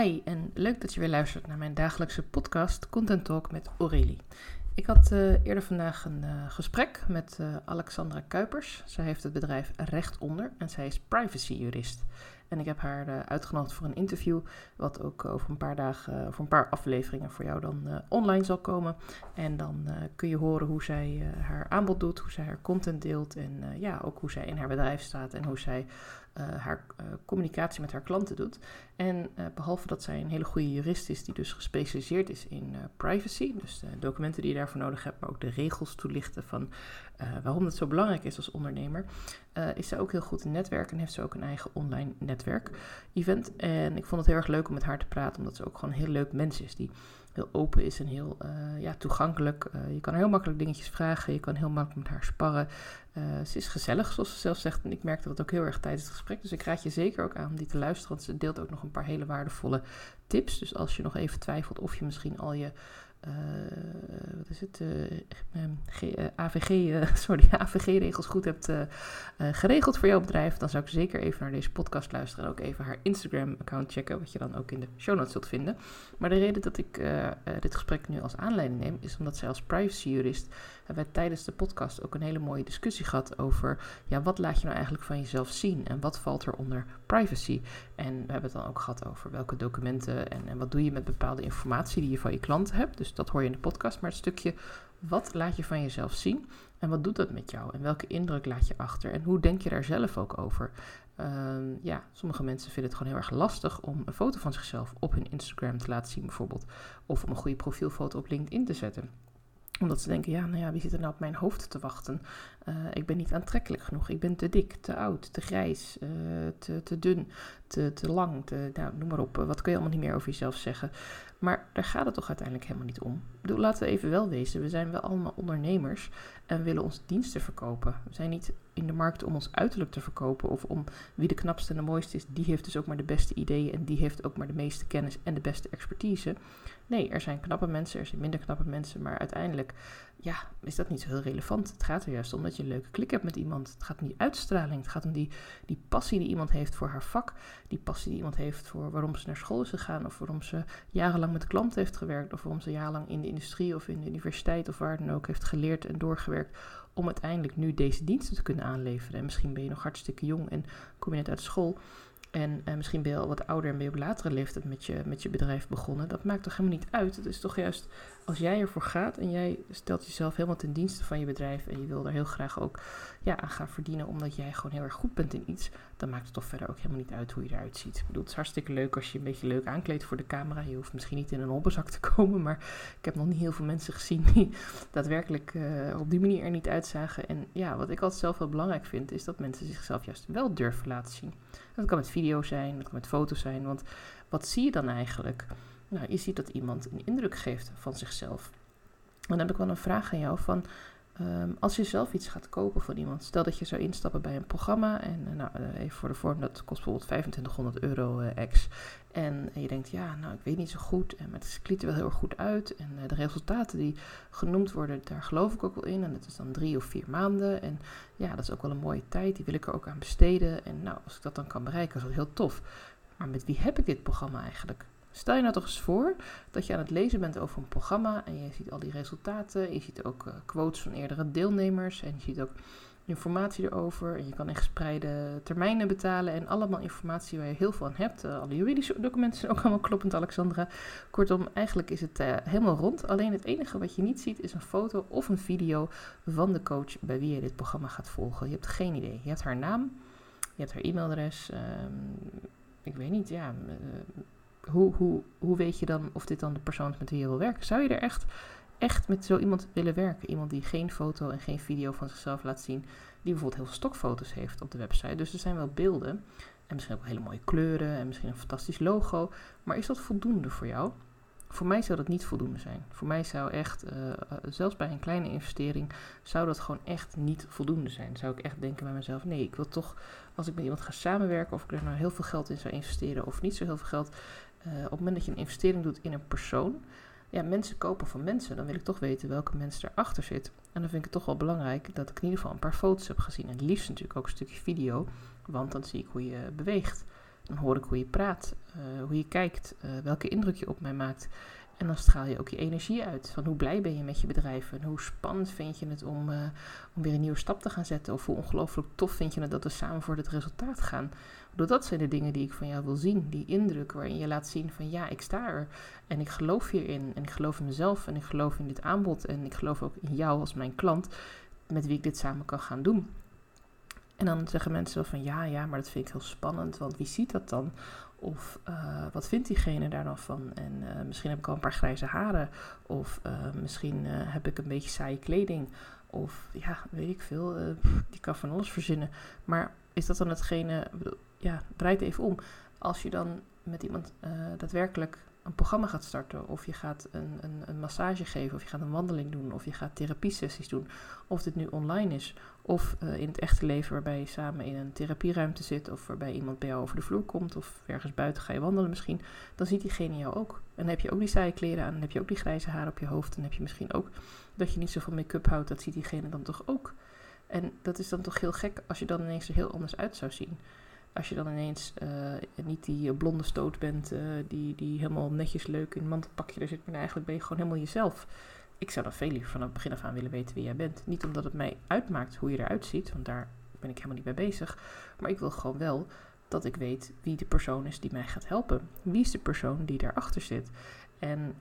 Hi en leuk dat je weer luistert naar mijn dagelijkse podcast Content Talk met Aurélie. Ik had uh, eerder vandaag een uh, gesprek met uh, Alexandra Kuipers. Zij heeft het bedrijf Recht Onder en zij is privacyjurist. En ik heb haar uitgenodigd voor een interview, wat ook over een paar dagen, voor een paar afleveringen voor jou dan online zal komen. En dan kun je horen hoe zij haar aanbod doet, hoe zij haar content deelt en ja, ook hoe zij in haar bedrijf staat en hoe zij haar communicatie met haar klanten doet. En behalve dat zij een hele goede jurist is, die dus gespecialiseerd is in privacy, dus de documenten die je daarvoor nodig hebt, maar ook de regels toelichten van waarom het zo belangrijk is als ondernemer, is zij ook heel goed in netwerken en heeft ze ook een eigen online netwerk-event. En ik vond het heel erg leuk om met haar te praten, omdat ze ook gewoon een heel leuk mens is, die heel open is en heel ja, toegankelijk. je kan heel makkelijk dingetjes vragen, je kan heel makkelijk met haar sparren. Ze is gezellig, zoals ze zelf zegt. En ik merkte dat ook heel erg tijdens het gesprek. Dus ik raad je zeker ook aan om die te luisteren. Want ze deelt ook nog een paar hele waardevolle tips. Dus als je nog even twijfelt of je misschien al je wat is het, AVG, sorry, AVG-regels goed hebt geregeld voor jouw bedrijf, dan zou ik zeker even naar deze podcast luisteren en ook even haar Instagram-account checken, wat je dan ook in de show notes zult vinden. Maar de reden dat ik dit gesprek nu als aanleiding neem, is omdat zij als privacy-jurist hebben wij tijdens de podcast ook een hele mooie discussie gehad over, ja, wat laat je nou eigenlijk van jezelf zien en wat valt er onder privacy? En we hebben het dan ook gehad over welke documenten en, en wat doe je met bepaalde informatie die je van je klanten hebt. Dus dat hoor je in de podcast. Maar het stukje wat laat je van jezelf zien en wat doet dat met jou? En welke indruk laat je achter? En hoe denk je daar zelf ook over? Uh, ja, sommige mensen vinden het gewoon heel erg lastig om een foto van zichzelf op hun Instagram te laten zien, bijvoorbeeld. Of om een goede profielfoto op LinkedIn te zetten omdat ze denken, ja, nou ja, wie zit er nou op mijn hoofd te wachten? Uh, ik ben niet aantrekkelijk genoeg. Ik ben te dik, te oud, te grijs, uh, te, te dun, te, te lang. Te, nou, noem maar op. Wat kun je allemaal niet meer over jezelf zeggen? Maar daar gaat het toch uiteindelijk helemaal niet om. Laten we even wel wezen. We zijn wel allemaal ondernemers en willen onze diensten verkopen. We zijn niet in de markt om ons uiterlijk te verkopen of om wie de knapste en de mooiste is. Die heeft dus ook maar de beste ideeën en die heeft ook maar de meeste kennis en de beste expertise. Nee, er zijn knappe mensen, er zijn minder knappe mensen, maar uiteindelijk ja, is dat niet zo heel relevant. Het gaat er juist om dat je een leuke klik hebt met iemand. Het gaat om die uitstraling. Het gaat om die, die passie die iemand heeft voor haar vak. Die passie die iemand heeft voor waarom ze naar school is gegaan. Of waarom ze jarenlang met klanten heeft gewerkt. Of waarom ze jarenlang in de industrie of in de universiteit of waar dan ook heeft geleerd en doorgewerkt. Om uiteindelijk nu deze diensten te kunnen aanleveren. En misschien ben je nog hartstikke jong en kom je net uit school. En uh, misschien ben je al wat ouder en ben je op latere leeftijd met je, met je bedrijf begonnen. Dat maakt toch helemaal niet uit. Het is toch juist als jij ervoor gaat en jij stelt jezelf helemaal ten dienste van je bedrijf. En je wil er heel graag ook ja, aan gaan verdienen omdat jij gewoon heel erg goed bent in iets. Dan maakt het toch verder ook helemaal niet uit hoe je eruit ziet. Ik bedoel, het is hartstikke leuk als je een beetje leuk aankleedt voor de camera. Je hoeft misschien niet in een hobbelzak te komen. Maar ik heb nog niet heel veel mensen gezien die daadwerkelijk uh, op die manier er niet uitzagen. En ja, wat ik altijd zelf wel belangrijk vind, is dat mensen zichzelf juist wel durven laten zien. Dat kan met video zijn, dat kan met foto's zijn. Want wat zie je dan eigenlijk? Nou, je ziet dat iemand een indruk geeft van zichzelf. Dan heb ik wel een vraag aan jou van... Um, als je zelf iets gaat kopen van iemand, stel dat je zou instappen bij een programma en uh, nou, uh, even voor de vorm, dat kost bijvoorbeeld 2500 euro ex. En, en, je denkt, ja, nou, ik weet niet zo goed, en, maar het ziet er wel heel erg goed uit. En de resultaten die genoemd worden, daar geloof ik ook wel in. En dat is dan drie of vier maanden. En ja, dat is ook wel een mooie tijd, die wil ik er ook aan besteden. En nou, als ik dat dan kan bereiken, is dat heel tof. Maar met wie heb ik dit programma eigenlijk? Stel je nou toch eens voor dat je aan het lezen bent over een programma en je ziet al die resultaten. Je ziet ook uh, quotes van eerdere deelnemers en je ziet ook informatie erover. En je kan in gespreide termijnen betalen en allemaal informatie waar je heel veel aan hebt. Uh, alle juridische documenten zijn ook allemaal kloppend, Alexandra. Kortom, eigenlijk is het uh, helemaal rond. Alleen het enige wat je niet ziet is een foto of een video van de coach bij wie je dit programma gaat volgen. Je hebt geen idee. Je hebt haar naam, je hebt haar e-mailadres. Um, ik weet niet, ja hoe, hoe, hoe weet je dan of dit dan de persoon is met wie je wil werken? Zou je er echt, echt met zo iemand willen werken? Iemand die geen foto en geen video van zichzelf laat zien, die bijvoorbeeld heel veel stokfoto's heeft op de website. Dus er zijn wel beelden en misschien ook hele mooie kleuren en misschien een fantastisch logo. Maar is dat voldoende voor jou? Voor mij zou dat niet voldoende zijn. Voor mij zou echt, uh, zelfs bij een kleine investering, zou dat gewoon echt niet voldoende zijn. Zou ik echt denken bij mezelf, nee, ik wil toch, als ik met iemand ga samenwerken, of ik er nou heel veel geld in zou investeren of niet zo heel veel geld, uh, op het moment dat je een investering doet in een persoon, ja, mensen kopen van mensen, dan wil ik toch weten welke mensen erachter zit. En dan vind ik het toch wel belangrijk dat ik in ieder geval een paar foto's heb gezien. En het liefst natuurlijk ook een stukje video, want dan zie ik hoe je beweegt. Dan hoor ik hoe je praat, hoe je kijkt, welke indruk je op mij maakt. En dan straal je ook je energie uit. Van hoe blij ben je met je bedrijf? En hoe spannend vind je het om, om weer een nieuwe stap te gaan zetten? Of hoe ongelooflijk tof vind je het dat we samen voor het resultaat gaan? dat zijn de dingen die ik van jou wil zien. Die indruk waarin je laat zien van ja, ik sta er. En ik geloof hierin. En ik geloof in mezelf. En ik geloof in dit aanbod. En ik geloof ook in jou als mijn klant. Met wie ik dit samen kan gaan doen. En dan zeggen mensen wel van ja, ja, maar dat vind ik heel spannend. Want wie ziet dat dan? Of uh, wat vindt diegene daar dan van? En uh, misschien heb ik al een paar grijze haren. Of uh, misschien heb ik een beetje saaie kleding. Of ja, weet ik veel. die kan van alles verzinnen. Maar is dat dan hetgene ja, draait even om. Als je dan met iemand daadwerkelijk een programma gaat starten, of je gaat een, een, een, massage geven, of je gaat een wandeling doen, of je gaat therapiesessies doen, of dit nu online is, of uh, in het echte leven waarbij je samen in een therapieruimte zit, of waarbij iemand bij jou over de vloer komt, of ergens buiten ga je wandelen misschien, dan ziet diegene jou ook. En dan heb je ook die saaie kleren aan, dan heb je ook die grijze haar op je hoofd, dan heb je misschien ook dat je niet zoveel make-up houdt, dat ziet diegene dan toch ook. En dat is dan toch heel gek als je dan ineens er heel anders uit zou zien als je dan ineens uh, niet die eh, blonde stoot bent, die, die helemaal netjes leuk in een mantelpakje er zit, maar eigenlijk ben je gewoon helemaal jezelf. Ik zou dan veel liever vanaf het begin af aan willen weten wie jij bent. Niet omdat het mij uitmaakt hoe je eruit ziet, want daar ben ik helemaal niet mee bezig. Maar ik wil gewoon wel dat ik weet wie de persoon is die mij gaat helpen. Wie is de persoon die daarachter zit? En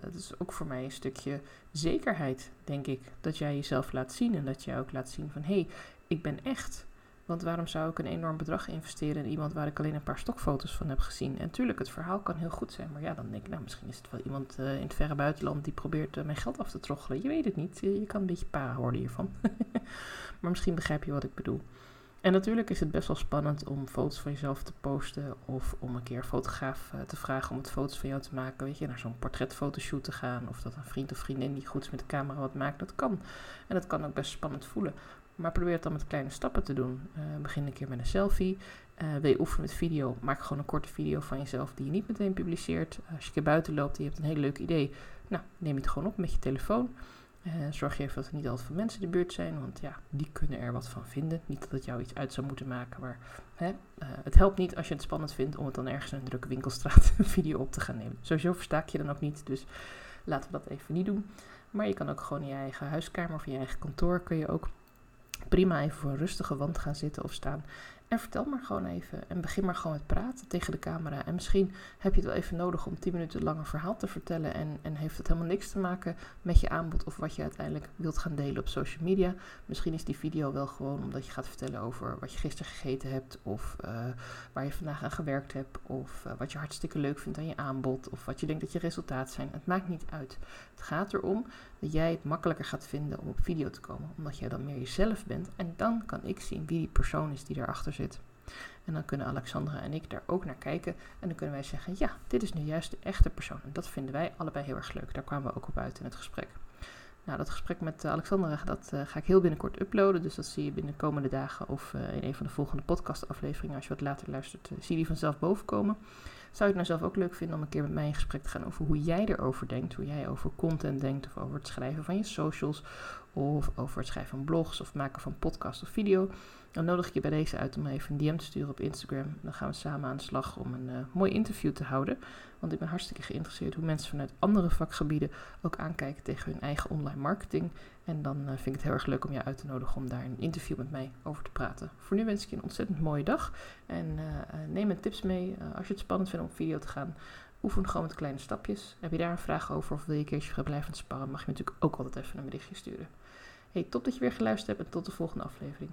het is ook voor mij een stukje zekerheid, denk ik, dat jij jezelf laat zien en dat jij ook laat zien van hé, hey, ik ben echt. Want waarom zou ik een enorm bedrag investeren in iemand waar ik alleen een paar stokfoto's van heb gezien? En tuurlijk, het verhaal kan heel goed zijn. Maar ja, dan denk ik, nou, misschien is het wel iemand uh, in het verre buitenland die probeert uh, mijn geld af te troggelen. Je weet het niet. Je, kan een beetje para worden hiervan. maar misschien begrijp je wat ik bedoel. En natuurlijk is het best wel spannend om foto's van jezelf te posten. Of om een keer een fotograaf uh, te vragen om het foto's van jou te maken. Weet je, naar zo'n portretfotoshoot te gaan. Of dat een vriend of vriendin die goed is met de camera wat maakt. Dat kan. En dat kan ook best spannend voelen. Maar probeer het dan met kleine stappen te doen. Uh, begin een keer met een selfie. Uh, wil je oefenen met video? Maak gewoon een korte video van jezelf die je niet meteen publiceert. als je een keer buiten loopt en je hebt een heel leuk idee, nou, neem het gewoon op met je telefoon. Uh, zorg je even dat er niet altijd veel mensen in de buurt zijn, want ja, die kunnen er wat van vinden. Niet dat het jou iets uit zou moeten maken, maar hè, het helpt niet als je het spannend vindt om het dan ergens in een drukke winkelstraat een video op te gaan nemen. Sowieso versta ik je dan ook niet, dus laten we dat even niet doen. Maar je kan ook gewoon in je eigen huiskamer of in je eigen kantoor kun je ook prima even voor een rustige wand gaan zitten of staan. En vertel maar gewoon even. En begin maar gewoon met praten tegen de camera. En misschien heb je het wel even nodig om 10 minuten lang een verhaal te vertellen. En, en heeft het helemaal niks te maken met je aanbod of wat je uiteindelijk wilt gaan delen op social media. Misschien is die video wel gewoon omdat je gaat vertellen over wat je gisteren gegeten hebt. Of uh, waar je vandaag aan gewerkt hebt. Of uh, wat je hartstikke leuk vindt aan je aanbod. Of wat je denkt dat je resultaat zijn. Het maakt niet uit. Het gaat erom dat jij het makkelijker gaat vinden om op video te komen. Omdat jij dan meer jezelf bent. En dan kan ik zien wie die persoon is die daarachter En dan kunnen Alexandra en ik daar ook naar kijken. En dan kunnen wij zeggen: ja, dit is nu juist de echte persoon. En dat vinden wij allebei heel erg leuk. Daar kwamen we ook op uit in het gesprek. Nou, dat gesprek met eh, Alexandra dat, uh, ga ik heel binnenkort uploaden. Dus dat zie je binnen de komende dagen of uh, in een van de volgende podcastafleveringen. Als je wat later luistert, zie je die vanzelf bovenkomen. Zou je het nou zelf ook leuk vinden om een keer met mij in gesprek te gaan over hoe jij erover denkt? Hoe jij over content denkt of over het schrijven van je socials of over het schrijven van blogs of maken van podcast of video? Dan nodig ik je bij deze uit om even een DM te sturen op Instagram. Dan gaan we samen aan de slag om een uh, mooi interview te houden. Want ik ben hartstikke geïnteresseerd hoe mensen vanuit andere vakgebieden ook aankijken tegen hun eigen online marketing. En dan uh, vind ik het heel erg leuk om je uit te nodigen om daar een interview met mij over te praten. Voor nu wens ik je een ontzettend mooie dag. En uh, neem mijn tips mee. als je het spannend vindt om op video te gaan, oefen gewoon met kleine stapjes. Heb je daar een vraag over of wil je een keertje blijven sparren, mag je natuurlijk ook altijd even een berichtje sturen. Hey, top dat je weer geluisterd hebt en tot de volgende aflevering.